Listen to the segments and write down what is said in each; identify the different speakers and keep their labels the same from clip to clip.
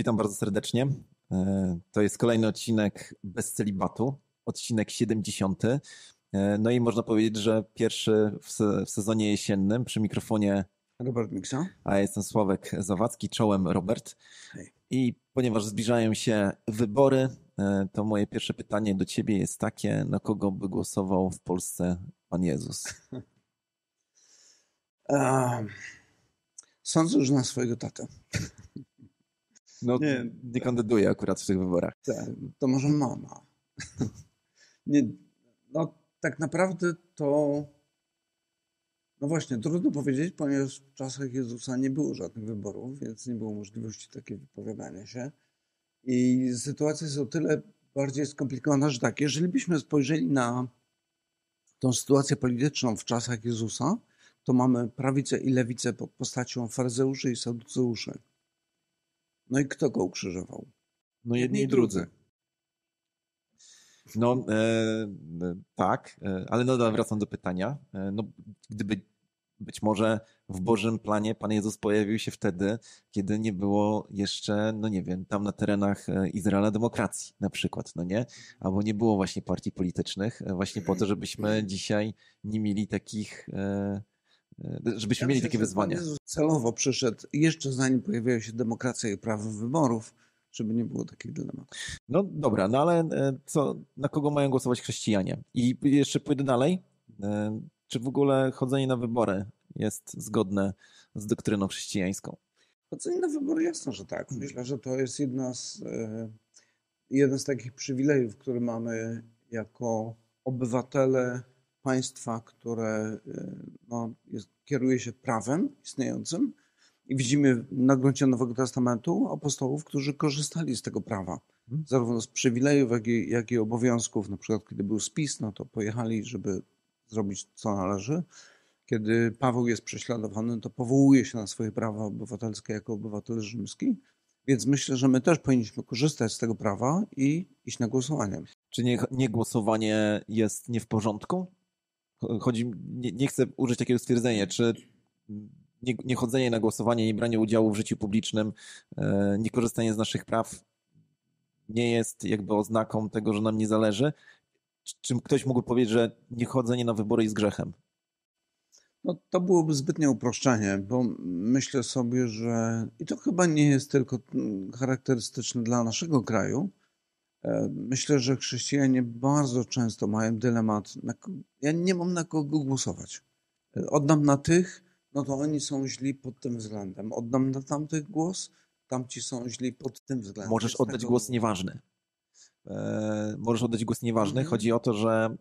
Speaker 1: Witam bardzo serdecznie. E, to jest kolejny odcinek bez celibatu, odcinek 70. E, no i można powiedzieć, że pierwszy w sezonie jesiennym przy mikrofonie
Speaker 2: Robert Miksa.
Speaker 1: A ja jestem Sławek Zawadzki, czołem Robert. Hej. I ponieważ zbliżają się wybory, e, to moje pierwsze pytanie do ciebie jest takie, na kogo by głosował w Polsce Pan Jezus?
Speaker 2: Um, sądzę, że na swojego tatę.
Speaker 1: No, nie, nie kandyduje akurat w tych wyborach.
Speaker 2: Tak, to może mama. nie, no, tak naprawdę to. No właśnie, trudno powiedzieć, ponieważ w czasach Jezusa nie było żadnych wyborów, więc nie było możliwości takiego wypowiadania się. I sytuacja jest o tyle bardziej skomplikowana, że tak, jeżeli byśmy spojrzeli na tą sytuację polityczną w czasach Jezusa, to mamy prawicę i lewicę pod postacią faryzeuszy i saduceuszy. No i kto go ukrzyżował?
Speaker 1: No jedni i drudzy. No e, e, tak, e, ale no wracam do pytania. E, no, gdyby być może w Bożym planie Pan Jezus pojawił się wtedy, kiedy nie było jeszcze, no nie wiem, tam na terenach Izraela demokracji na przykład, no nie? Albo nie było właśnie partii politycznych, właśnie po to, żebyśmy dzisiaj nie mieli takich żebyśmy ja mieli myślę, takie wyzwania.
Speaker 2: celowo przyszedł jeszcze zanim pojawiła się demokracja i prawo wyborów, żeby nie było takich dylematów.
Speaker 1: No dobra, no ale e, co, na kogo mają głosować chrześcijanie? I jeszcze pójdę dalej. E, czy w ogóle chodzenie na wybory jest zgodne z doktryną chrześcijańską?
Speaker 2: Chodzenie na wybory jasno, że tak. Myślę, że to jest jedna z, e, jeden z takich przywilejów, które mamy jako obywatele państwa, które y, no, jest, kieruje się prawem istniejącym. I widzimy na gruncie Nowego Testamentu apostołów, którzy korzystali z tego prawa. Mhm. Zarówno z przywilejów, jak i, jak i obowiązków. Na przykład, kiedy był spis, no to pojechali, żeby zrobić co należy. Kiedy Paweł jest prześladowany, to powołuje się na swoje prawa obywatelskie jako obywatel rzymski. Więc myślę, że my też powinniśmy korzystać z tego prawa i iść na głosowanie.
Speaker 1: Czy nie, nie głosowanie jest nie w porządku? Chodzi, nie, nie chcę użyć takiego stwierdzenia, czy nie, nie na głosowanie, nie branie udziału w życiu publicznym, e, nie korzystanie z naszych praw nie jest jakby oznaką tego, że nam nie zależy. Czym ktoś mógł powiedzieć, że nie chodzenie na wybory jest grzechem?
Speaker 2: No, to byłoby zbytnie uproszczenie, bo myślę sobie, że i to chyba nie jest tylko charakterystyczne dla naszego kraju, myślę, że chrześcijanie bardzo często mają dylemat. ja nie mam na kogo głosować. E, oddam na tych, no to oni są źli pod tym względem. Oddam na tamtych głos, tamci są źli pod tym względem.
Speaker 1: Możesz oddać głos nieważny. E, możesz oddać głos nieważny. Mhm. Chodzi o to, że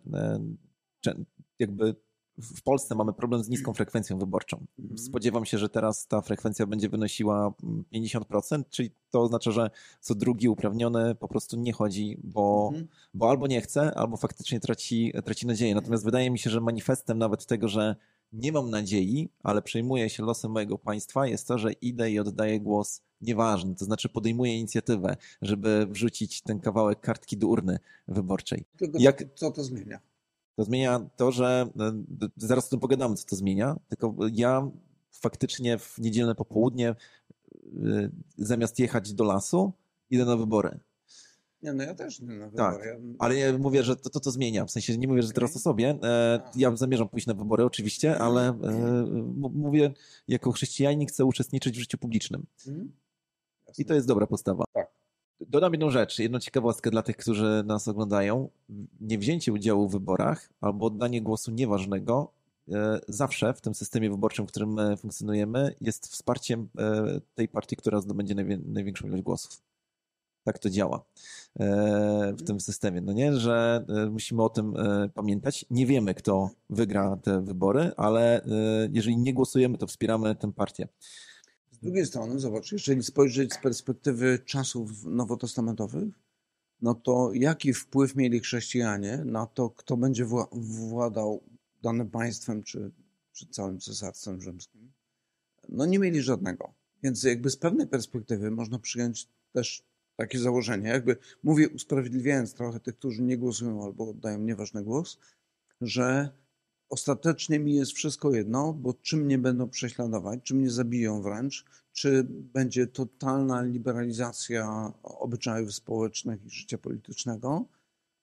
Speaker 1: jakby w Polsce mamy problem z niską frekwencją wyborczą. Mhm. Spodziewam się, że teraz ta frekwencja będzie wynosiła 50%, czyli to oznacza, że co drugi uprawniony po prostu nie chodzi, bo, mhm. bo albo nie chce, albo faktycznie traci, traci nadzieję. Natomiast wydaje mi się, że manifestem nawet tego, że nie mam nadziei, ale przejmuję się losem mojego państwa, jest to, że idę i oddaję głos nieważny, to znaczy podejmuję inicjatywę, żeby wrzucić ten kawałek kartki do urny wyborczej.
Speaker 2: Tylko Jak... co to zmienia?
Speaker 1: To zmienia to, że e, zaraz o tym pogadamy, co to zmienia, tylko ja faktycznie w niedzielne popołudnie e, zamiast jechać do lasu, idę na wybory.
Speaker 2: Nie, no ja też idę na
Speaker 1: tak, wybory. Tak, ale ja mówię, że to, to to zmienia. W sensie nie mówię, że teraz o sobie. E, ja zamierzam pójść na wybory oczywiście, ale mówię, jako chrześcijanin chcę uczestniczyć w życiu publicznym. Mhm. I to jest dobra postawa.
Speaker 2: Tak.
Speaker 1: Dodam jedną rzecz, jedną ciekawostkę dla tych, którzy nas oglądają. Niewzięcie udziału w wyborach albo oddanie głosu nieważnego e, zawsze w tym systemie wyborczym, w którym funkcjonujemy, jest wsparciem e, tej partii, która zdobędzie największą ilość głosów. Tak to działa e, w tym systemie. No nie, że musimy o tym pamiętać. Nie wiemy, kto wygra te wybory, ale jeżeli nie głosujemy, to wspieramy tę partię.
Speaker 2: Z drugiej strony, zobacz, jeżeli spojrzeć z perspektywy czasów nowotestamentowych, no to jaki wpływ mieli chrześcijanie na to, kto będzie władał danym państwem czy, czy całym cesarstwem rzymskim? No nie mieli żadnego. Więc jakby z pewnej perspektywy można przyjąć też takie założenie, jakby mówię usprawiedliwiając trochę tych, którzy nie głosują albo oddają nieważny głos, że ostatecznie mi jest wszystko jedno, bo czym mnie będą prześladować, czym mnie zabiją wręcz, czy będzie totalna liberalizacja obyczajów społecznych i życia politycznego.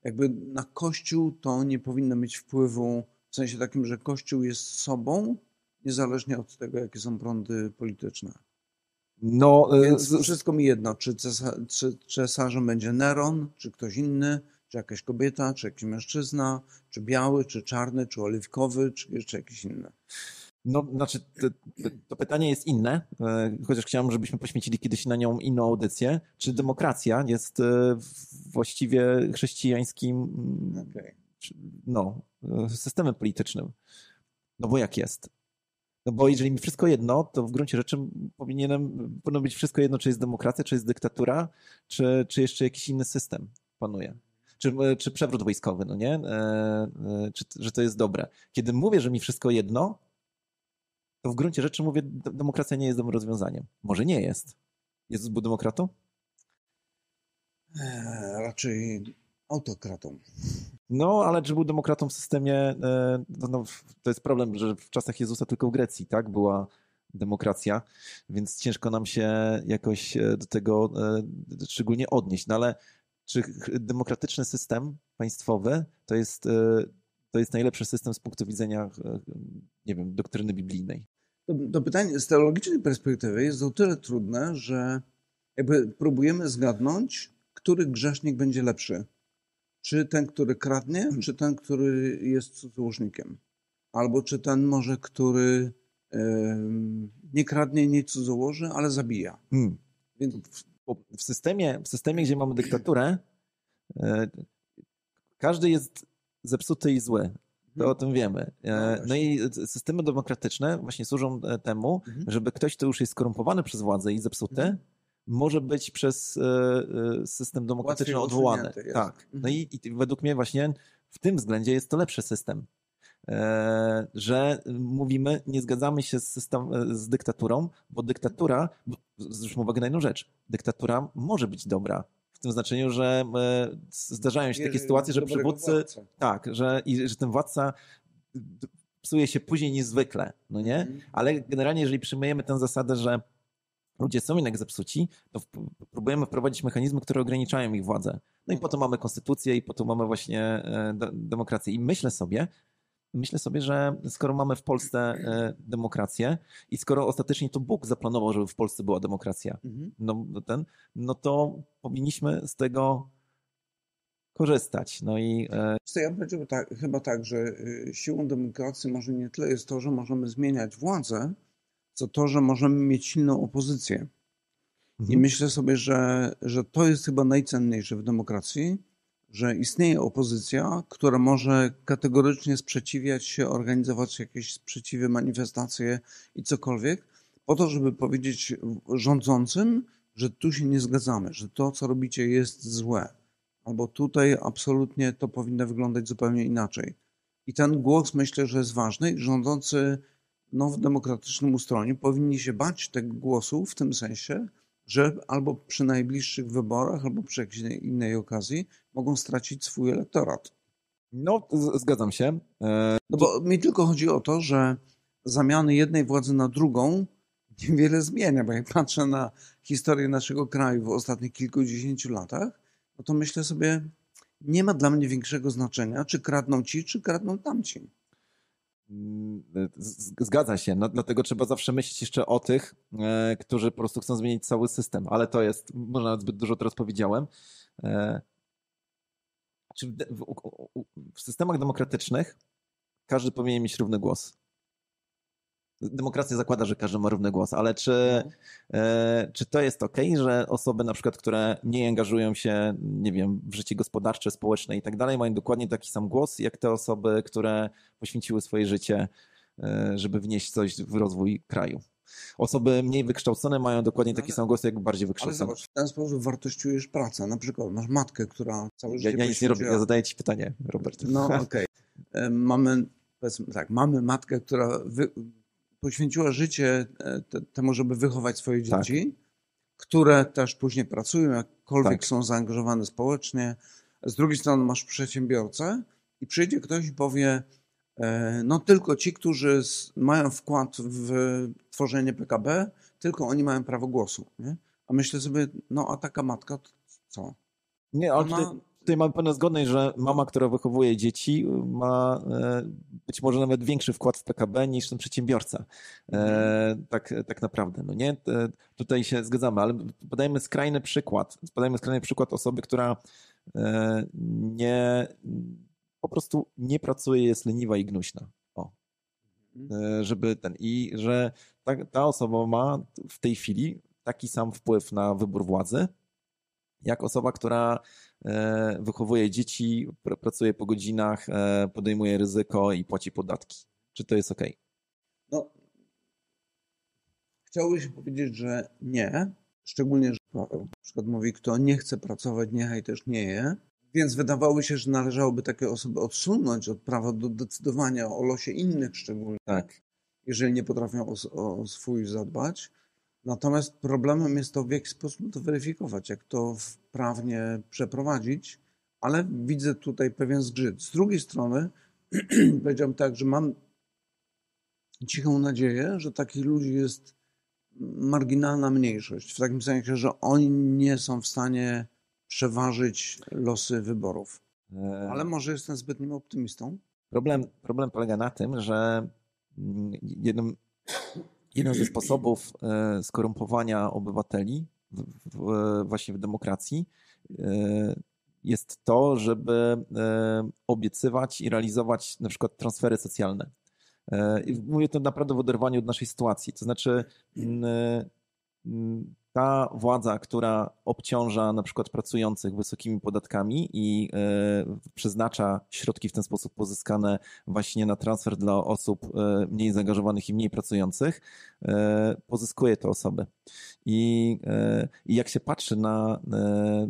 Speaker 2: Jakby na Kościół to nie powinno mieć wpływu w sensie takim, że Kościół jest sobą, niezależnie od tego, jakie są prądy polityczne. No, e, Więc wszystko mi jedno, czy, cesa, czy cesarzem będzie Neron, czy ktoś inny, czy jakaś kobieta, czy jakiś mężczyzna, czy biały, czy czarny, czy oliwkowy, czy jeszcze jakiś inny.
Speaker 1: No, znaczy, to, to, pytanie jest inne, e, chociaż chciałem, żebyśmy poświęcili kiedyś na nią inną audycję. Czy demokracja jest e, właściwie chrześcijańskim okay. no, systemem politycznym? No bo jak jest? No bo jeżeli mi wszystko jedno, to w gruncie rzeczy powinienem, powinno być wszystko jedno, czy jest demokracja, czy jest dyktatura, czy, czy jeszcze jakiś inny system panuje. Czy, czy przewrót wojskowy, no nie? E, e, czy, że to jest dobre. Kiedy mówię, że mi wszystko jedno, to w gruncie rzeczy mówię, demokracja nie jest dobrym rozwiązaniem. Może nie jest. Jezus był demokratą?
Speaker 2: Raczej autokratą.
Speaker 1: No, ale czy był demokratą w systemie, e, no, no, to jest problem, że w czasach Jezusa tylko w Grecji, tak, była demokracja, więc ciężko nam się jakoś e, do tego e, szczególnie odnieść. No ale czy demokratyczny system państwowy to jest, to jest najlepszy system z punktu widzenia, nie wiem, doktryny biblijnej?
Speaker 2: To, to pytanie z teologicznej perspektywy jest o tyle trudne, że jakby próbujemy zgadnąć, który grzesznik będzie lepszy czy ten, który kradnie, hmm. czy ten, który jest cudzołożnikiem? Albo czy ten może, który nie kradnie, nie cudzołoży, ale zabija? Hmm.
Speaker 1: Więc w systemie, w systemie, gdzie mamy dyktaturę, e, każdy jest zepsuty i zły. To hmm. o tym wiemy. E, no, no, i systemy demokratyczne właśnie służą e, temu, mhm. żeby ktoś, kto już jest skorumpowany przez władzę i zepsuty, mhm może być przez system demokratyczny odwołany. Tak. No i, i według mnie właśnie w tym względzie jest to lepszy system. E, że mówimy, nie zgadzamy się z, system, z dyktaturą, bo dyktatura, zwróćmy uwagę na jedną rzecz, dyktatura może być dobra. W tym znaczeniu, że zdarzają się takie sytuacje, że przywódcy, tak, że, i, że ten władca psuje się później niż zwykle, no nie? Mhm. Ale generalnie, jeżeli przyjmujemy tę zasadę, że ludzie są jednak zepsuci, to próbujemy wprowadzić mechanizmy, które ograniczają ich władzę. No i po to mamy konstytucję i po to mamy właśnie e, demokrację. I myślę sobie, myślę sobie, że skoro mamy w Polsce e, demokrację i skoro ostatecznie to Bóg zaplanował, żeby w Polsce była demokracja, mhm. no, ten, no to powinniśmy z tego korzystać. No i...
Speaker 2: E, ja bym tak, chyba tak, że y, siłą demokracji może nie tyle jest to, że możemy zmieniać władzę, co to, że możemy mieć silną opozycję. Mhm. I myślę sobie, że, że to jest chyba najcenniejsze w demokracji, że istnieje opozycja, która może kategorycznie sprzeciwiać się, organizować jakieś sprzeciwy, manifestacje i cokolwiek, po to, żeby powiedzieć rządzącym, że tu się nie zgadzamy, że to, co robicie, jest złe. Albo tutaj absolutnie to powinno wyglądać zupełnie inaczej. I ten głos myślę, że jest ważny rządzący no, w demokratycznym ustrojeniu powinni się bać tego głosu w tym sensie, że albo przy najbliższych wyborach, albo przy jakiejś innej okazji mogą stracić swój elektorat.
Speaker 1: No, zgadzam się.
Speaker 2: E... No bo mi tylko chodzi o to, że zamiany jednej władzy na drugą niewiele zmienia, bo jak patrzę na historię naszego kraju w ostatnich kilkudziesięciu latach, no to myślę sobie, nie ma dla mnie większego znaczenia, czy kradną ci, czy kradną tamci.
Speaker 1: Zgadza się, no, dlatego trzeba zawsze myśleć jeszcze o tych, e, którzy po prostu chcą zmienić cały system, ale to jest, może nawet zbyt dużo teraz powiedziałem. E, w systemach demokratycznych każdy powinien mieć równy głos demokracja zakłada, że każdy ma równy głos, ale czy, no. e, czy to jest ok, że osoby na przykład, które nie angażują się, nie wiem, w życie gospodarcze, społeczne i tak dalej, mają dokładnie taki sam głos, jak te osoby, które poświęciły swoje życie, e, żeby wnieść coś w rozwój kraju? Osoby mniej wykształcone mają dokładnie taki sam głos, jak bardziej wykształcone. Ale
Speaker 2: zobacz, w ten sposób wartościujesz pracę. Na przykład masz matkę, która całe życie
Speaker 1: Ja, ja nic nie robię, ja zadaję ci pytanie, Robert.
Speaker 2: No okej. Okay. E, mamy, powiedzmy tak, mamy matkę, która wy, poświęciła życie e, temu, żeby wychować swoje tak. dzieci, tak. które też później pracują, jakkolwiek tak. są zaangażowane społecznie. Z drugiej strony masz przedsiębiorcę i przyjdzie ktoś i powie, e, no tylko ci, którzy mają wkład w tworzenie PKB, tylko oni mają prawo głosu. Nie? A myślę sobie, no a taka matka, to co?
Speaker 1: Nie, ale Ona... tutaj, mamy pewną zgodność, że mama, która wychowuje dzieci, ma e, być może nawet większy wkład w PKB niż ten przedsiębiorca. E, tak, tak naprawdę, no nie? Tutaj się zgadzamy, ale podajemy skrajny przykład. Podajemy skrajny przykład osoby, która e, nie, po prostu nie pracuje, jest leniwa i gnuśna. O. Żeby ten, i że ta, ta osoba ma w tej chwili taki sam wpływ na wybór władzy, jak osoba, która e, wychowuje dzieci, pracuje po godzinach, e, podejmuje ryzyko i płaci podatki. Czy to jest ok? No,
Speaker 2: chciałbym powiedzieć, że nie. Szczególnie, że Paweł na przykład mówi, kto nie chce pracować, niechaj też nie je. Więc wydawało się, że należałoby takie osoby odsunąć od prawa do decydowania o losie innych szczególnie. Tak. Jeżeli nie potrafią o, o swój zadbać. Natomiast problemem jest to, w jaki sposób to weryfikować, jak to prawnie przeprowadzić, ale widzę tutaj pewien zgrzyt. Z drugiej strony powiedziałbym tak, że mam cichą nadzieję, że takich ludzi jest marginalna mniejszość, w takim sensie, że oni nie są w stanie przeważyć losy wyborów. E, ale może jestem zbytnim optymistą?
Speaker 1: Problem, problem polega na tym, że mm, jednym jeden ze sposobów e, skorumpowania obywateli właśnie w demokracji e, jest to, żeby e, obiecywać i realizować na przykład transfery socjalne. Mówię to naprawdę w oderwaniu od naszej sytuacji. To znaczy, ta władza, która obciąża na przykład pracujących wysokimi podatkami i e, przeznacza środki w ten sposób pozyskane właśnie na transfer dla osób e, mniej zaangażowanych i mniej pracujących, e, pozyskuje te osoby. I, I jak się patrzy na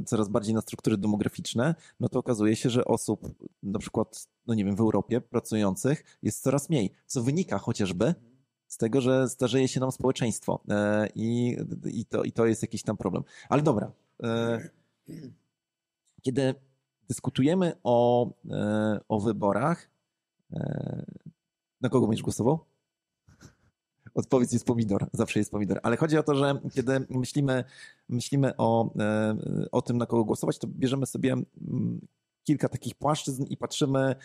Speaker 1: coraz bardziej na struktury demograficzne, no to okazuje się, że osób na przykład, no nie wiem, w Europie pracujących jest coraz mniej, co wynika chociażby z tego, że starzeje się nam społeczeństwo e, i, i, to, i to jest jakiś tam problem. Ale dobra. E, kiedy dyskutujemy o, e, o wyborach, na kogo będziesz głosował? Odpowiedź jest pomidor, zawsze jest pomidor. Ale chodzi o to, że kiedy myślimy, myślimy o, o tym, na kogo głosować, to bierzemy sobie kilka takich płaszczyzn i patrzymy,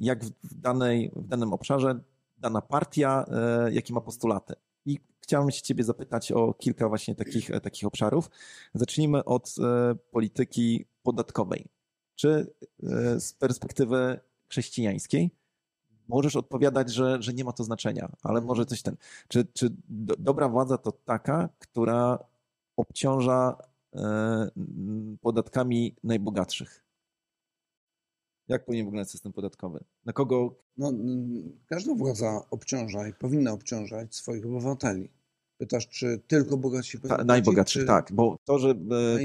Speaker 1: jak w, danej, w danym obszarze dana partia, e, jakie ma postulaty. I chciałem się ciebie zapytać o kilka właśnie takich, e, takich obszarów. Zacznijmy od e, polityki podatkowej. Czy z perspektywy chrześcijańskiej możesz odpowiadać, że, że nie ma to znaczenia, ale może coś ten. Czy, czy do, dobra władza to taka, która obciąża podatkami najbogatszych? Jak powinien wyglądać system podatkowy? Na kogo?
Speaker 2: No, każda władza obciąża i powinna obciążać swoich obywateli. Pytasz, czy tylko bogatsi
Speaker 1: Ta, Najbogatszych, czy... tak. Bo to, że.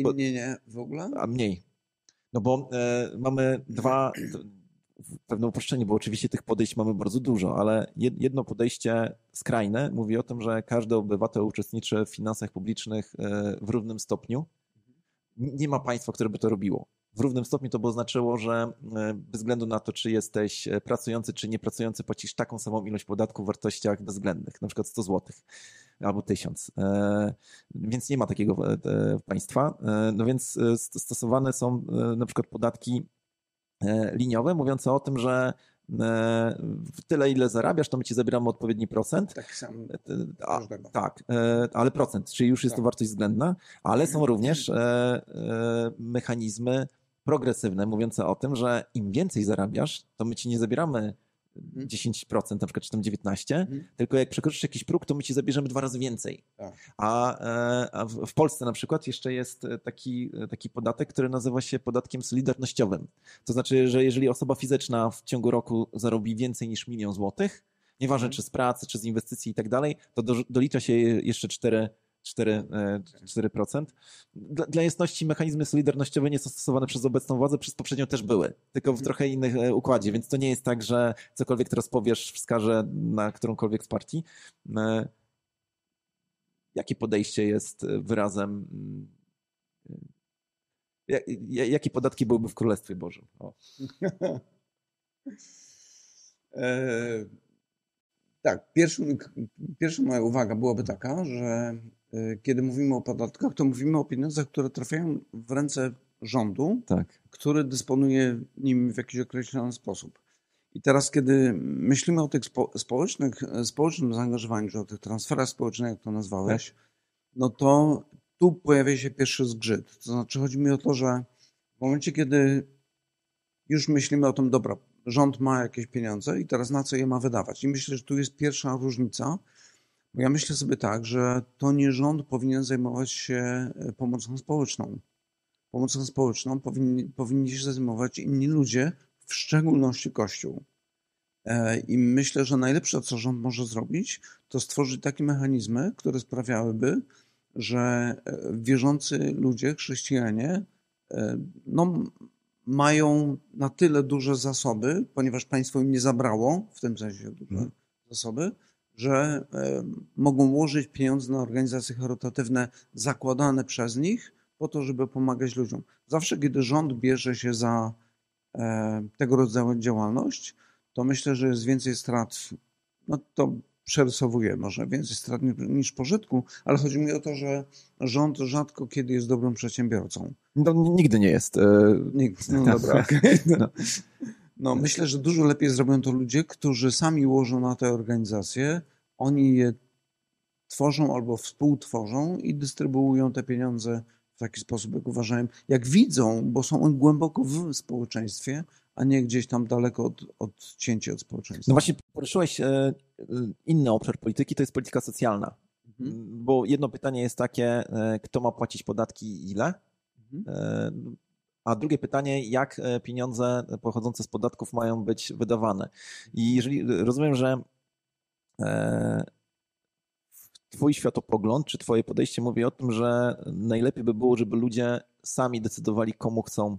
Speaker 2: No nie, nie, w ogóle?
Speaker 1: A mniej. No bo e, mamy dwa. Pewne uproszczenie, bo oczywiście tych podejść mamy bardzo dużo, ale jedno podejście skrajne mówi o tym, że każdy obywatel uczestniczy w finansach publicznych e, w równym stopniu. Nie ma państwa, które by to robiło w równym stopniu to by oznaczyło, że e, bez względu na to, czy jesteś e, pracujący, czy niepracujący, płacisz taką samą ilość podatku w wartościach bezwzględnych, na przykład 100 zł albo 1000. E, więc nie ma takiego państwa. No więc stosowane są na przykład podatki liniowe, mówiące o tym, że tyle, ile zarabiasz, to my ci zabieramy odpowiedni procent.
Speaker 2: Taki sam
Speaker 1: A, Tak, ale procent, czyli już jest tak. to wartość względna, ale są również mechanizmy progresywne, mówiące o tym, że im więcej zarabiasz, to my ci nie zabieramy 10%, na przykład, czy tam 19%, mhm. tylko jak przekroczysz jakiś próg, to my ci zabierzemy dwa razy więcej. Tak. A, e, a, w Polsce na przykład jeszcze jest taki, taki podatek, który nazywa się podatkiem solidarnościowym. To znaczy, że jeżeli osoba fizyczna w ciągu roku zarobi więcej niż milion złotych, nieważne mhm. czy z pracy, czy z inwestycji i tak dalej, to do, dolicza się jeszcze 4 4%. 4%. E, dla, dla jasności mechanizmy solidarnościowe nie są stosowane przez obecną władzę, przez poprzednią też były, tylko w mhm. trochę innych e, układzie, więc to nie jest tak, że cokolwiek teraz powiesz wskaże na którąkolwiek z partii. E, jakie podejście jest wyrazem jakie podatki byłyby w Królestwie Bożym?
Speaker 2: Tak, pierwszym, pierwsza moja uwaga byłaby taka, że kiedy mówimy o podatkach, to mówimy o pieniądzach, które trafiają w ręce rządu,
Speaker 1: Tak.
Speaker 2: który dysponuje nimi w jakiś określony sposób. I teraz, kiedy myślimy o tych spo, społecznych, społecznym zaangażowaniu, czy o tych transferach społecznych, jak to nazwałeś, no to tu pojawia się pierwszy zgrzyt. To znaczy, chodzi mi o to, że w momencie, kiedy już myślimy o tym, dobra, rząd ma jakieś pieniądze i teraz na co je ma wydawać? I myślę, że tu jest pierwsza różnica, ja myślę sobie tak, że to nie rząd powinien zajmować się e, pomocą społeczną. Pomocą społeczną powinni, powinni się zajmować inni ludzie, w szczególności Kościół. E, I myślę, że najlepsze, co rząd może zrobić, to stworzyć takie mechanizmy, które sprawiałyby, że e, wierzący ludzie, chrześcijanie, no, mają na tyle duże zasoby, ponieważ państwo im nie zabrało, w tym sensie duże hmm. zasoby, że mogą łożyć pieniądze na organizacje charytatywne zakładane przez nich po to, żeby pomagać ludziom. Zawsze, kiedy rząd bierze się za tego rodzaju działalność, to myślę, że jest więcej strat. No to przerysowuję może więcej strat niż pożytku, ale chodzi mi o to, że rząd rzadko kiedy jest dobrym przedsiębiorcą.
Speaker 1: No, nigdy nie jest. E,
Speaker 2: nigdy, no dobra. Okay. No. No, myślę, że dużo lepiej zrobią to ludzie, którzy sami łożą na te organizacje, oni je tworzą albo współtworzą i dystrybuują te pieniądze w taki sposób, jak uważają, jak widzą, bo są głęboko w społeczeństwie, a nie gdzieś tam daleko od, odcięci od społeczeństwa.
Speaker 1: No właśnie poruszyłeś e, e, inny obszar polityki, to jest polityka socjalna. Mhm. Bo jedno pytanie jest takie, e, kto ma płacić podatki i ile? Mhm. A drugie pytanie, jak pieniądze pochodzące z podatków mają być wydawane? I jeżeli rozumiem, że Twój światopogląd czy Twoje podejście mówi o tym, że najlepiej by było, żeby ludzie sami decydowali, komu chcą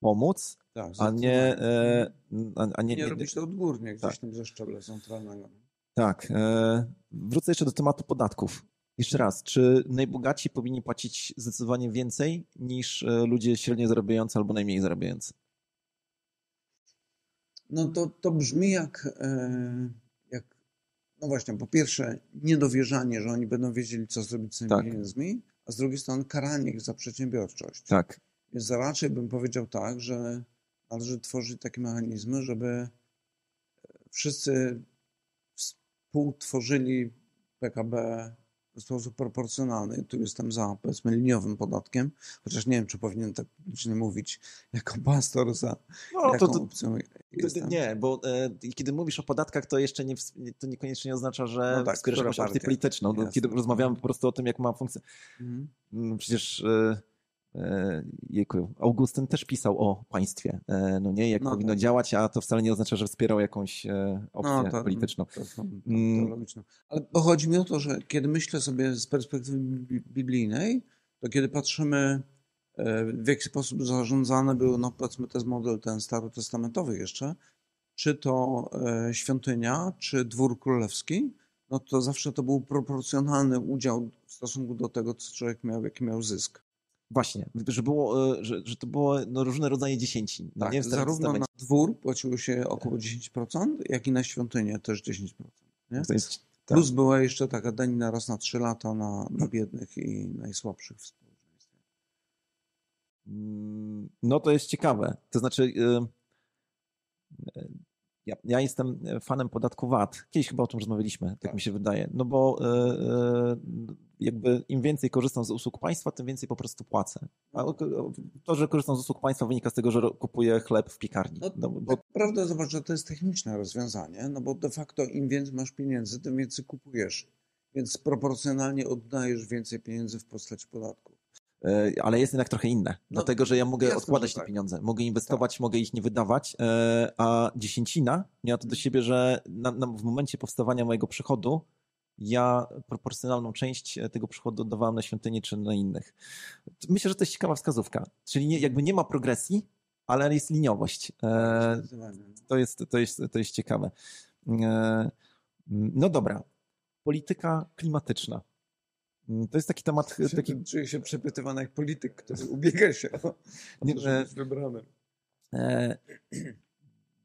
Speaker 1: pomóc, tak, a, nie, e,
Speaker 2: a, a nie, nie, robić to odgórnie gdzieś tak. tam ze szczebla centralnego.
Speaker 1: Tak. E, wrócę jeszcze do tematu podatków. Jeszcze raz, czy najbogaci powinni płacić zdecydowanie więcej niż e, ludzie średnio zarabiający albo najmniej zarabiający?
Speaker 2: No to, to brzmi jak, jak, no właśnie, po pierwsze niedowierzanie, że oni będą wiedzieli, co zrobić z tymi tak. pieniędzmi, a z drugiej strony karanie ich za przedsiębiorczość.
Speaker 1: Tak.
Speaker 2: Więc raczej bym powiedział tak, że należy tworzyć takie mechanizmy, żeby wszyscy współtworzyli PKB w sposób proporcjonalny. Tu jestem za, powiedzmy, liniowym podatkiem, chociaż nie wiem, czy powinien tak publicznie mówić jako pastor za no, jaką to, to, opcją
Speaker 1: jestem. Nie, bo e, kiedy mówisz o podatkach, to jeszcze nie, to niekoniecznie oznacza, że no tak, wspierasz jakąś partię polityczną. Jasne, kiedy rozmawiamy po prostu o tym, jak ma funkcję. Mhm. Mm, przecież... E, Jejku, Augustyn też pisał o państwie, e, no nie, jak no powinno tak. działać, a to wcale nie oznacza, że wspierał jakąś e, opcję no to, polityczną. To, to,
Speaker 2: mm. logiczne. Ale chodzi mi o to, że kiedy myślę sobie z perspektywy biblijnej, to kiedy patrzymy w jaki sposób zarządzane były, no powiedzmy, to jest model ten starotestamentowy jeszcze, czy to świątynia, czy dwór królewski, no to zawsze to był proporcjonalny udział w stosunku do tego, co człowiek miał, jaki miał zysk.
Speaker 1: Właśnie, że, było, e, że, że to było no, różne rodzaje dziesięcin.
Speaker 2: No, tak, nie? zarówno na dwór płaciło się około 10%, jak i na świątynię też 10%. Nie? Jest, tak. Plus była jeszcze taka danina raz na 3 lata na, na biednych i najsłabszych w społeczeństwie.
Speaker 1: Mm, no to jest ciekawe. To znaczy, ja, ja, jestem fanem podatku VAT. Kiedyś chyba o tym rozmawialiśmy, tak, tak mi się wydaje. No bo jakby im więcej korzystam z usług państwa, tym więcej po prostu płacę. A to, że korzystam z usług państwa wynika z tego, że kupuję chleb w piekarni. No,
Speaker 2: no, bo... prawda, zobacz, że to jest techniczne rozwiązanie, no bo de facto im więcej masz pieniędzy, tym więcej kupujesz. Więc proporcjonalnie oddajesz więcej pieniędzy w postaci podatku.
Speaker 1: E, ale jest jednak trochę inne, no, dlatego że ja mogę jasne, odkładać te tak. pieniądze, mogę inwestować, tak. mogę ich nie wydawać, e, a dziesięcina miała to do siebie, że na, na, w momencie powstawania mojego przychodu ja proporcjonalną część e, tego przychodu oddawałem na świątynię czy na innych. Myślę, że to jest ciekawa wskazówka. Czyli nie, jakby nie ma progresji, ale jest liniowość. E, to, jest, to, jest, to jest ciekawe. No dobra. Polityka klimatyczna. To jest taki temat. Taki...
Speaker 2: Czuję się przepytywany jak polityk, który ubiega się o to, żeby być wybranym.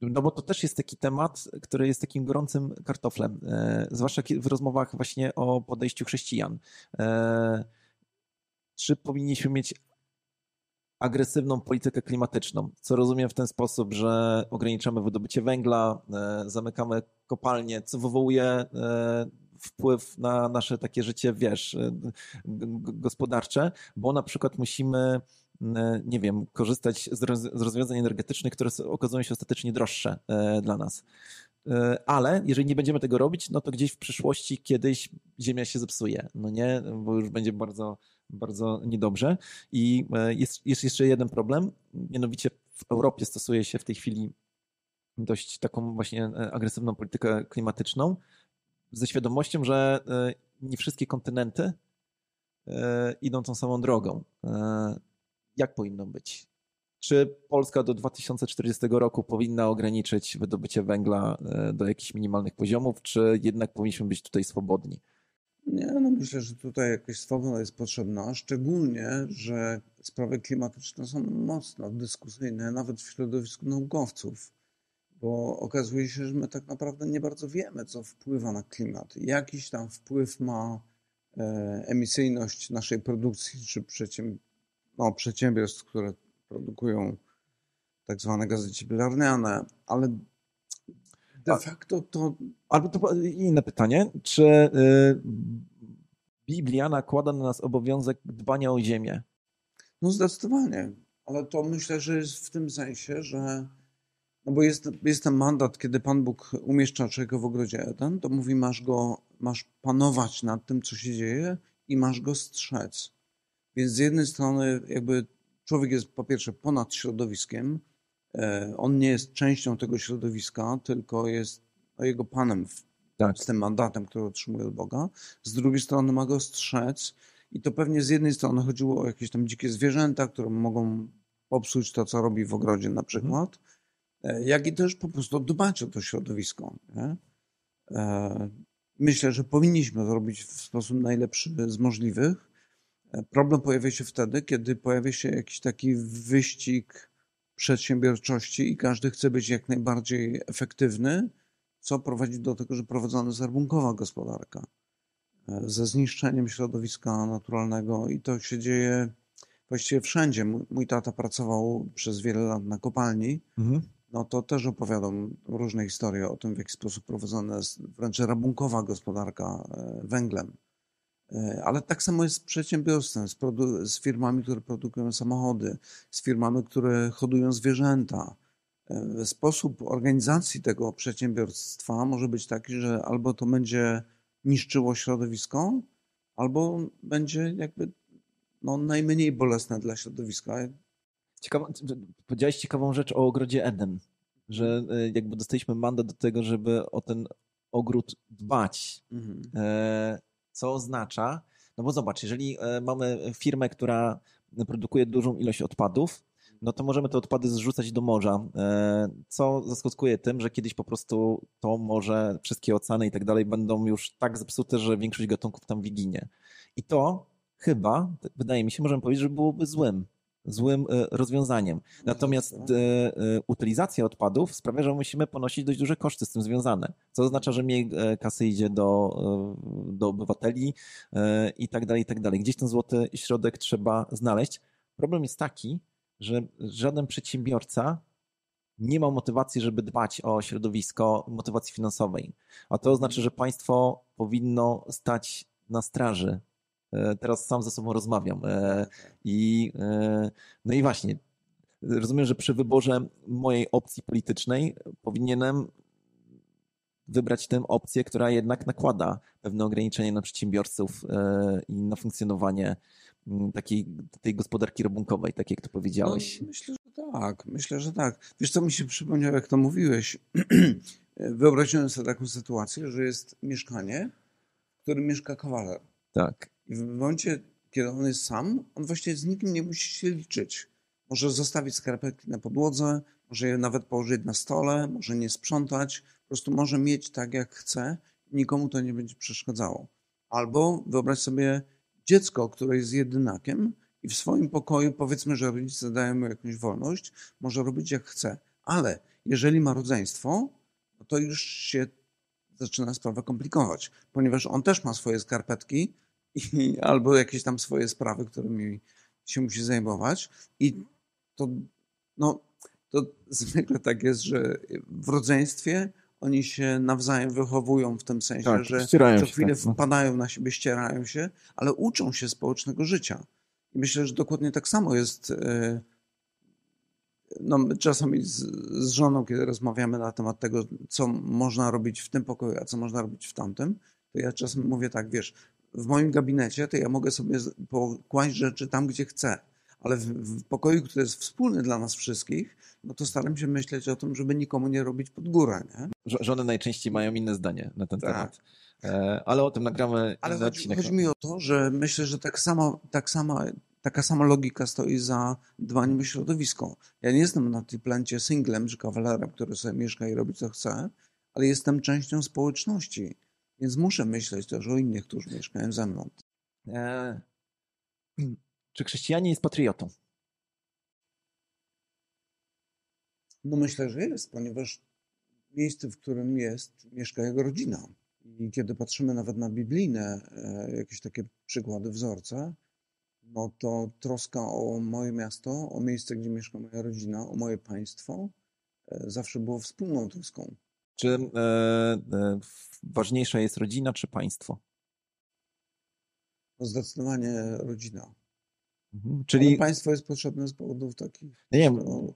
Speaker 1: No bo to też jest taki temat, który jest takim gorącym kartoflem, e, zwłaszcza w rozmowach właśnie o podejściu chrześcijan. E, czy powinniśmy mieć agresywną politykę klimatyczną, co rozumiem w ten sposób, że ograniczamy wydobycie węgla, e, zamykamy kopalnie, co wywołuje wpływ na nasze takie życie, wiesz, gospodarcze, bo na przykład musimy nie wiem, korzystać z rozwiązań energetycznych, które okazują się ostatecznie droższe e, dla nas. Ale jeżeli nie będziemy tego robić, no to gdzieś w przyszłości kiedyś Ziemia się zepsuje, no nie, bo już będzie bardzo, bardzo niedobrze. I jest, jest jeszcze jeden problem, mianowicie w Europie stosuje się w tej chwili dość taką właśnie agresywną politykę klimatyczną, ze świadomością, że nie wszystkie kontynenty idą tą samą drogą jak powinno być? Czy Polska do 2040 roku powinna ograniczyć wydobycie węgla e, do jakichś minimalnych poziomów, czy jednak powinniśmy być tutaj swobodni?
Speaker 2: Nie, no myślę, że tutaj jakaś swoboda jest potrzebna, szczególnie, że sprawy klimatyczne są mocno dyskusyjne, nawet w środowisku naukowców, bo okazuje się, że my tak naprawdę nie bardzo wiemy, co wpływa na klimat. Jakiś tam wpływ ma e, emisyjność naszej produkcji czy przedsiębiorstw no, przedsiębiorstw, które produkują tak zwane gazy cieplarniane, ale de facto to...
Speaker 1: Albo to inne pytanie, czy y, Biblia nakłada na nas obowiązek dbania o ziemię?
Speaker 2: No zdecydowanie, ale to myślę, że jest w tym sensie, że no bo jest, jest ten mandat, kiedy Pan Bóg umieszcza człowieka w ogrodzie Eden, to mówi masz go, masz panować nad tym, co się dzieje i masz go strzec. Więc z jednej strony jakby człowiek jest po pierwsze ponad środowiskiem, e, on nie jest częścią tego środowiska, tylko jest no, jego panem w, tak. z tym mandatem, który otrzymuje od Boga. Z drugiej strony ma go strzec i to pewnie z jednej strony chodziło o jakieś tam dzikie zwierzęta, które mogą popsuć to, co robi w ogrodzie na przykład, mhm. Jak i też po prostu dbać o to środowisko. Nie? E, myślę, że powinniśmy to robić w sposób najlepszy z możliwych, Problem pojawia się wtedy, kiedy pojawia się jakiś taki wyścig przedsiębiorczości i każdy chce być jak najbardziej efektywny, co prowadzi do tego, że prowadzona jest rabunkowa gospodarka e, ze zniszczeniem środowiska naturalnego i to się dzieje właściwie wszędzie. Mój tata pracował przez wiele lat na kopalni, mhm. No to też opowiadam różne historie o tym, w jaki sposób prowadzona jest wręcz rabunkowa gospodarka e, węglem. E, ale tak samo jest z przedsiębiorstwem, z, z, firmami, które produkują samochody, z firmami, które hodują zwierzęta. E, sposób organizacji tego przedsiębiorstwa może być taki, że albo to będzie niszczyło środowisko, albo będzie jakby no, najmniej bolesne dla środowiska.
Speaker 1: Ciekawa, powiedziałeś ciekawą rzecz o ogrodzie Eden, że e, jakby dostaliśmy mandat do tego, żeby o ten ogród dbać. Mhm. E co oznacza, no bo zobacz, jeżeli e, mamy firmę, która produkuje dużą ilość odpadów, no to możemy te odpady zrzucać do morza, co zaskutkuje tym, że kiedyś po prostu to morze, wszystkie oceany i tak dalej będą już tak zepsute, że większość gatunków tam wyginie. I to chyba, wydaje mi się, możemy powiedzieć, że byłoby złym złym e, rozwiązaniem. Natomiast e, e, utylizacja odpadów sprawia, że musimy ponosić dość duże koszty z tym związane, co oznacza, że mniej kasy idzie do, do obywateli i tak dalej, i tak dalej. Gdzieś ten złoty środek trzeba znaleźć. Problem jest taki, że żaden przedsiębiorca nie ma motywacji, żeby dbać o środowisko, motywacji finansowej. A to oznacza, że państwo powinno stać na straży teraz sam ze sobą rozmawiam. E, I, e, no i właśnie, rozumiem, że przy wyborze mojej opcji politycznej powinienem wybrać tę opcję, która jednak nakłada pewne ograniczenia na przedsiębiorców i na funkcjonowanie takiej tej gospodarki rabunkowej, tak jak to powiedziałeś.
Speaker 2: No, myślę, że tak. Myślę, że tak. Wiesz, co mi się przypomniało, jak to mówiłeś? Wyobraziłem sobie taką sytuację, że jest mieszkanie, w którym mieszka kawaler.
Speaker 1: Tak.
Speaker 2: I w momencie, kiedy on jest sam, on właściwie z nikim nie musi się liczyć. Może zostawić skarpetki na podłodze, może je nawet położyć na stole, może nie sprzątać, po prostu może mieć tak, jak chce, nikomu to nie będzie przeszkadzało. Albo wyobraź sobie dziecko, które jest jedynakiem i w swoim pokoju, powiedzmy, że rodzice dają mu jakąś wolność, może robić jak chce. Ale jeżeli ma rodzeństwo, to już się zaczyna sprawa komplikować, ponieważ on też ma swoje skarpetki i, albo jakieś tam swoje sprawy, którymi się musi zajmować i to, no, to zwykle tak jest, że w rodzeństwie oni się nawzajem wychowują w tym sensie,
Speaker 1: Tak,
Speaker 2: że co chwilę
Speaker 1: tak, no.
Speaker 2: wpadają na siebie, ścierają się, ale uczą się społecznego życia. I myślę, że dokładnie tak samo jest. e, No, czasami z, z żoną, kiedy rozmawiamy na temat tego, co można robić w tym pokoju, a co można robić w tamtym, to ja czasem mówię tak, wiesz, w moim gabinecie to ja mogę sobie pokłaść rzeczy tam, gdzie chcę, ale w, w pokoju, który jest wspólny dla nas wszystkich, no to staram się myśleć o tym, żeby nikomu nie robić pod górę, nie?
Speaker 1: Żo- Żony najczęściej mają inne zdanie na ten
Speaker 2: Tak.
Speaker 1: temat. E, Ale o tym nagramy
Speaker 2: Ale chodzi, chodzi mi o to, że myślę, że tak samo, tak sama, taka sama logika stoi za dbaniem o środowisko. Ja nie jestem na tej plancie singlem czy kawalerem, który sobie mieszka i robi co chce, ale jestem częścią społeczności, więc muszę myśleć też o innych, którzy mieszkają ze mną.
Speaker 1: E, Czy chrześcijanin jest patriotą?
Speaker 2: No myślę, że jest, ponieważ miejsce, w którym jest, mieszka jego rodzina. I kiedy patrzymy nawet na biblijne e, jakieś takie przykłady, wzorce, no to troska o moje miasto, o miejsce, gdzie mieszka moja rodzina, o moje państwo, e, zawsze było wspólną troską.
Speaker 1: Czy e, e, ważniejsza jest rodzina czy państwo?
Speaker 2: No zdecydowanie rodzina.
Speaker 1: Mhm.
Speaker 2: Ale
Speaker 1: Czyli
Speaker 2: państwo jest potrzebne z powodów takich.
Speaker 1: nie wiem,
Speaker 2: no,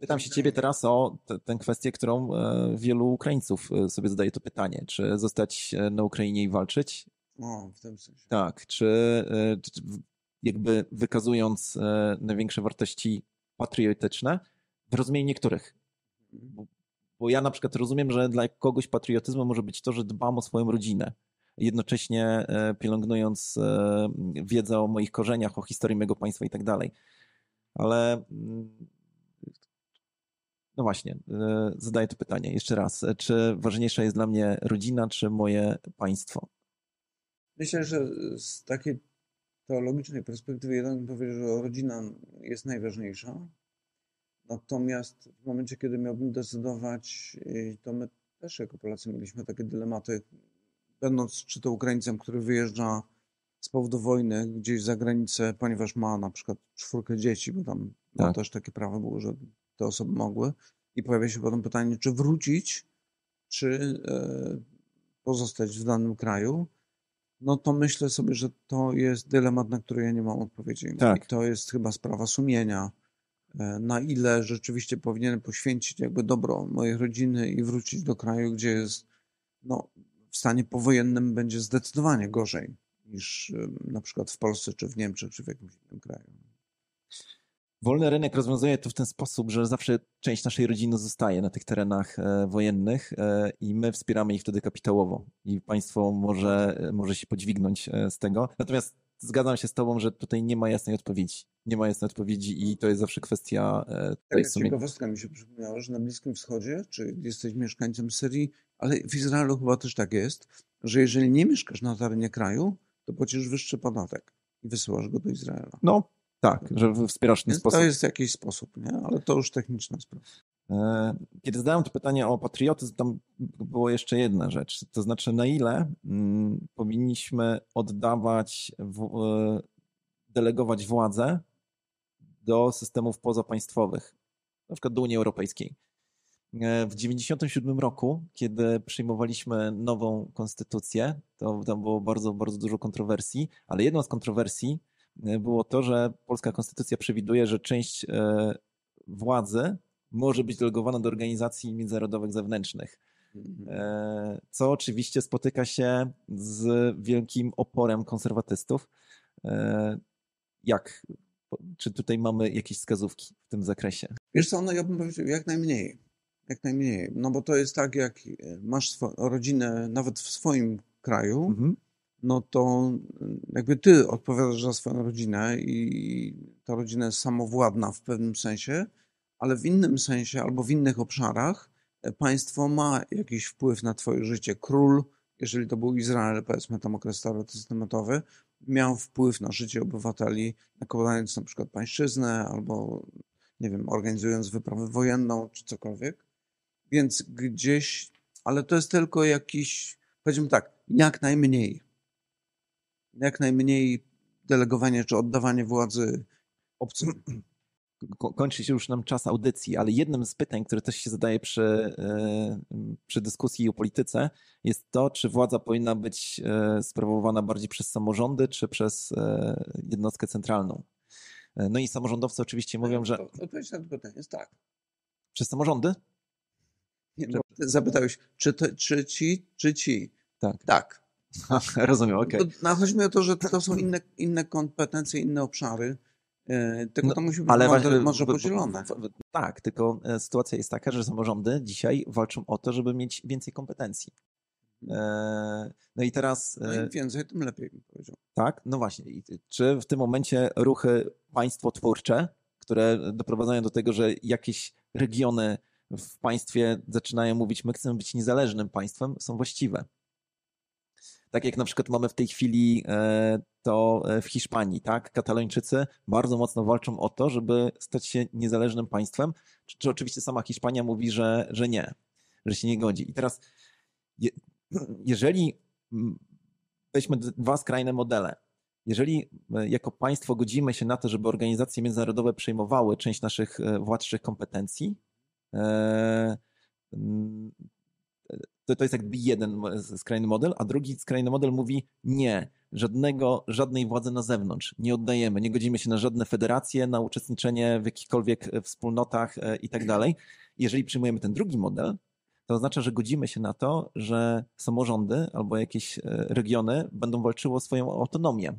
Speaker 1: pytam się ciebie teraz o tę kwestię, którą e, wielu Ukraińców sobie zadaje to pytanie. Czy zostać na Ukrainie i walczyć?
Speaker 2: o, w tym sensie.
Speaker 1: Tak. Czy, czy jakby wykazując największe wartości patriotyczne w rozumieniu niektórych? Bo, bo ja na przykład rozumiem, że dla kogoś patriotyzmem może być to, że dbam o swoją rodzinę. Jednocześnie e, pielęgnując e, wiedzę o moich korzeniach, o historii mojego państwa i tak dalej. Ale mm, no właśnie, e, zadaję to pytanie jeszcze raz. Czy ważniejsza jest dla mnie rodzina, czy moje państwo?
Speaker 2: Myślę, że z takiej teologicznej perspektywy jeden powie, że rodzina jest najważniejsza. Natomiast w momencie, kiedy miałbym decydować, y, to my też jako Polacy mieliśmy takie dylematy, będąc czy to Ukraińcem, który wyjeżdża z powodu wojny gdzieś za granicę, ponieważ ma na przykład czwórkę dzieci, bo tam
Speaker 1: Tak.
Speaker 2: też takie prawo było, że te osoby mogły. I pojawia się potem pytanie, czy wrócić, czy e, pozostać w danym kraju. No to myślę sobie, że to jest dylemat, na który ja nie mam odpowiedzi.
Speaker 1: Tak.
Speaker 2: I to jest chyba sprawa sumienia, na ile rzeczywiście powinienem poświęcić jakby dobro mojej rodziny i wrócić do kraju, gdzie jest no, w stanie powojennym będzie zdecydowanie gorzej niż e, na przykład w Polsce, czy w Niemczech, czy w jakimś innym kraju.
Speaker 1: Wolny rynek rozwiązuje to w ten sposób, że zawsze część naszej rodziny zostaje na tych terenach e, wojennych e, i my wspieramy ich wtedy kapitałowo i państwo może, e, może się podźwignąć e, z tego. Natomiast zgadzam się z tobą, że tutaj nie ma jasnej odpowiedzi. Nie ma jasnej odpowiedzi i to jest zawsze kwestia e,
Speaker 2: Taka
Speaker 1: sumienia.
Speaker 2: ciekawostka mi się przypomniała, że na Bliskim Wschodzie, czy jesteś mieszkańcem Syrii, ale w Izraelu chyba też tak jest, że jeżeli nie mieszkasz na terenie kraju, to płacisz wyższy podatek i wysyłasz go do Izraela.
Speaker 1: No tak, że wspierasz ten sposób.
Speaker 2: to jest jakiś sposób, nie? Ale to już techniczna sprawa.
Speaker 1: E, Kiedy zadałem to pytanie o patriotyzm, tam było jeszcze jedna rzecz. To znaczy, na ile mm, powinniśmy oddawać, e, delegować władzę do systemów pozapaństwowych, na przykład do Unii Europejskiej. E, W 1997 roku, kiedy przyjmowaliśmy nową konstytucję, to tam było bardzo, bardzo dużo kontrowersji, ale jedną z kontrowersji było to, że polska konstytucja przewiduje, że część władzy może być delegowana do organizacji międzynarodowych zewnętrznych, e, co oczywiście spotyka się z wielkim oporem konserwatystów. E, Jak? Czy tutaj mamy jakieś wskazówki w tym zakresie?
Speaker 2: Wiesz co, no ja bym powiedział jak najmniej. Jak najmniej. No bo to jest tak, jak masz swo- rodzinę nawet w swoim kraju,
Speaker 1: Mhm.
Speaker 2: no to jakby ty odpowiadasz za swoją rodzinę i ta rodzina jest samowładna w pewnym sensie, ale w innym sensie albo w innych obszarach e, państwo ma jakiś wpływ na twoje życie. Król, jeżeli to był Izrael, powiedzmy tam okres starotestamentowy, miał wpływ na życie obywateli, nakładając na przykład pańszczyznę albo, nie wiem, organizując wyprawę wojenną czy cokolwiek. Więc gdzieś, ale to jest tylko jakiś, powiedzmy tak, jak najmniej. Jak najmniej delegowanie czy oddawanie władzy obcym.
Speaker 1: Kończy się już nam czas audycji, ale jednym z pytań, które też się zadaje przy, e, przy dyskusji o polityce, jest to, czy władza powinna być e, sprawowana bardziej przez samorządy, czy przez e, jednostkę centralną. No i samorządowcy oczywiście mówią, że.
Speaker 2: Odpowiedź na to pytanie jest tak.
Speaker 1: Przez samorządy?
Speaker 2: Nie, czy... Zapytałeś, czy, to, czy ci, czy ci?
Speaker 1: Tak.
Speaker 2: Tak.
Speaker 1: Rozumiem, okej. Okay.
Speaker 2: No, chodzi mi o to, że to są inne, inne kompetencje, inne obszary. E, tylko no, to musi być ale może, może podzielone.
Speaker 1: Tak, tylko e, sytuacja jest taka, że samorządy dzisiaj walczą o to, żeby mieć więcej kompetencji. E, no i teraz.
Speaker 2: No im więcej, tym lepiej bym powiedział.
Speaker 1: Tak, no właśnie. Czy w tym momencie ruchy państwotwórcze, które doprowadzają do tego, że jakieś regiony w państwie zaczynają mówić, my chcemy być niezależnym państwem, są właściwe? Tak jak na przykład mamy w tej chwili e, to e, w Hiszpanii, tak? Katalończycy bardzo mocno walczą o to, żeby stać się niezależnym państwem, czy, czy oczywiście sama Hiszpania mówi, że, że nie, że się nie godzi. I teraz, je, jeżeli weźmy dwa skrajne modele, jeżeli e, jako państwo godzimy się na to, żeby organizacje międzynarodowe przejmowały część naszych władczych kompetencji, to, to jest jakby jeden skrajny model, a drugi skrajny model mówi nie, żadnego, żadnej władzy na zewnątrz, nie oddajemy, nie godzimy się na żadne federacje, na uczestniczenie w jakichkolwiek e, wspólnotach e, i tak dalej. Jeżeli przyjmujemy ten drugi model, to oznacza, że godzimy się na to, że samorządy albo jakieś e, regiony będą walczyły o swoją autonomię.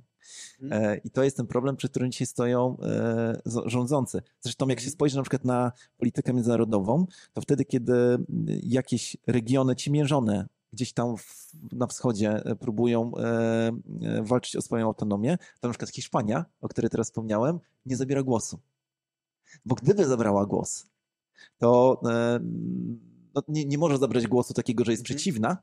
Speaker 1: Mhm. E, I to jest ten problem, przy którym dzisiaj stoją e, rządzący. Zresztą jak się mhm. spojrzy na przykład na politykę międzynarodową, to wtedy, kiedy jakieś regiony ciemiężone gdzieś tam w, na wschodzie próbują e, walczyć o swoją autonomię, to na przykład Hiszpania, o której teraz wspomniałem, nie zabiera głosu. Bo gdyby zabrała głos, to no, nie, nie może zabrać głosu takiego, że jest mhm. przeciwna,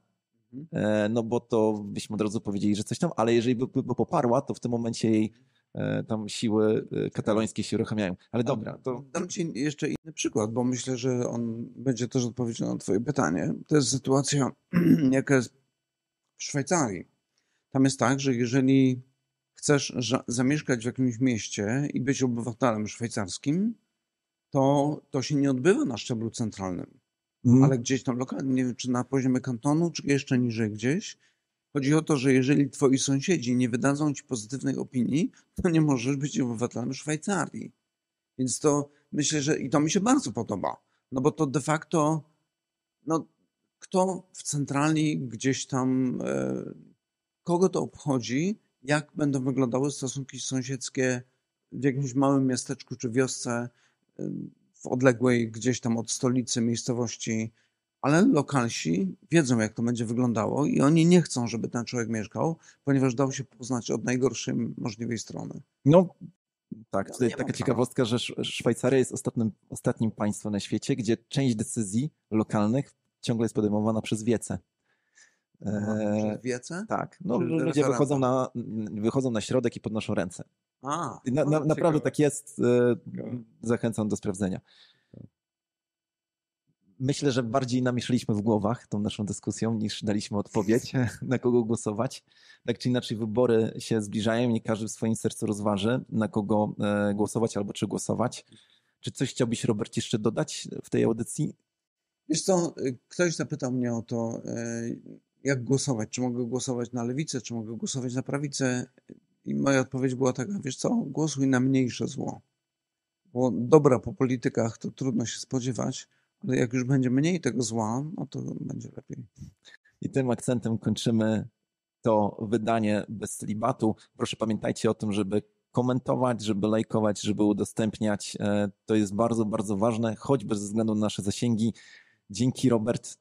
Speaker 1: no bo to byśmy od razu powiedzieli, że coś tam, ale jeżeli by, by poparła, to w tym momencie jej e, tam siły e, katalońskie się uruchamiają. Ale dobra, to...
Speaker 2: Dam Ci jeszcze inny przykład, bo myślę, że on będzie też odpowiedzią na Twoje pytanie. To jest sytuacja, jaka jest w Szwajcarii. Tam jest tak, że jeżeli chcesz zamieszkać w jakimś mieście i być obywatelem szwajcarskim, to to się nie odbywa na szczeblu centralnym mhm. ale gdzieś tam lokalnie, nie wiem, czy na poziomie kantonu, czy jeszcze niżej gdzieś. Chodzi o to, że jeżeli twoi sąsiedzi nie wydadzą ci pozytywnej opinii, to nie możesz być obywatelem Szwajcarii. Więc to myślę, że i to mi się bardzo podoba, no bo to de facto, no kto w centrali gdzieś tam, e, kogo to obchodzi, jak będą wyglądały stosunki sąsiedzkie w jakimś małym miasteczku czy wiosce, w odległej gdzieś tam od stolicy miejscowości, ale lokalsi wiedzą, jak to będzie wyglądało i oni nie chcą, żeby ten człowiek mieszkał, ponieważ dał się poznać od najgorszej możliwej strony.
Speaker 1: No tak, tutaj taka ciekawostka, że Szwajcaria jest ostatnim, ostatnim państwem na świecie, gdzie część decyzji lokalnych ciągle jest podejmowana przez wiece.
Speaker 2: Przez wiece?
Speaker 1: Tak, no, ludzie wychodzą na, wychodzą na środek i podnoszą ręce.
Speaker 2: A,
Speaker 1: na, na, naprawdę tak jest. E, zachęcam do sprawdzenia. Myślę, że bardziej namieszaliśmy w głowach tą naszą dyskusją niż daliśmy odpowiedź, na kogo głosować. Tak czy inaczej, wybory się zbliżają, nie każdy w swoim sercu rozważy, na kogo e, głosować albo czy głosować. Czy coś chciałbyś, Robert, jeszcze dodać w tej audycji?
Speaker 2: Wiesz co, ktoś zapytał mnie o to, e, jak głosować. Czy mogę głosować na lewicę, czy mogę głosować na prawicę. I moja odpowiedź była taka, wiesz co, głosuj na mniejsze zło. Bo dobra po politykach to trudno się spodziewać, ale jak już będzie mniej tego zła, no to będzie lepiej.
Speaker 1: I tym akcentem kończymy to wydanie bez celibatu. Proszę pamiętajcie o tym, żeby komentować, żeby lajkować, żeby udostępniać. E, to jest bardzo, bardzo ważne, choćby ze względu na nasze zasięgi. Dzięki Robert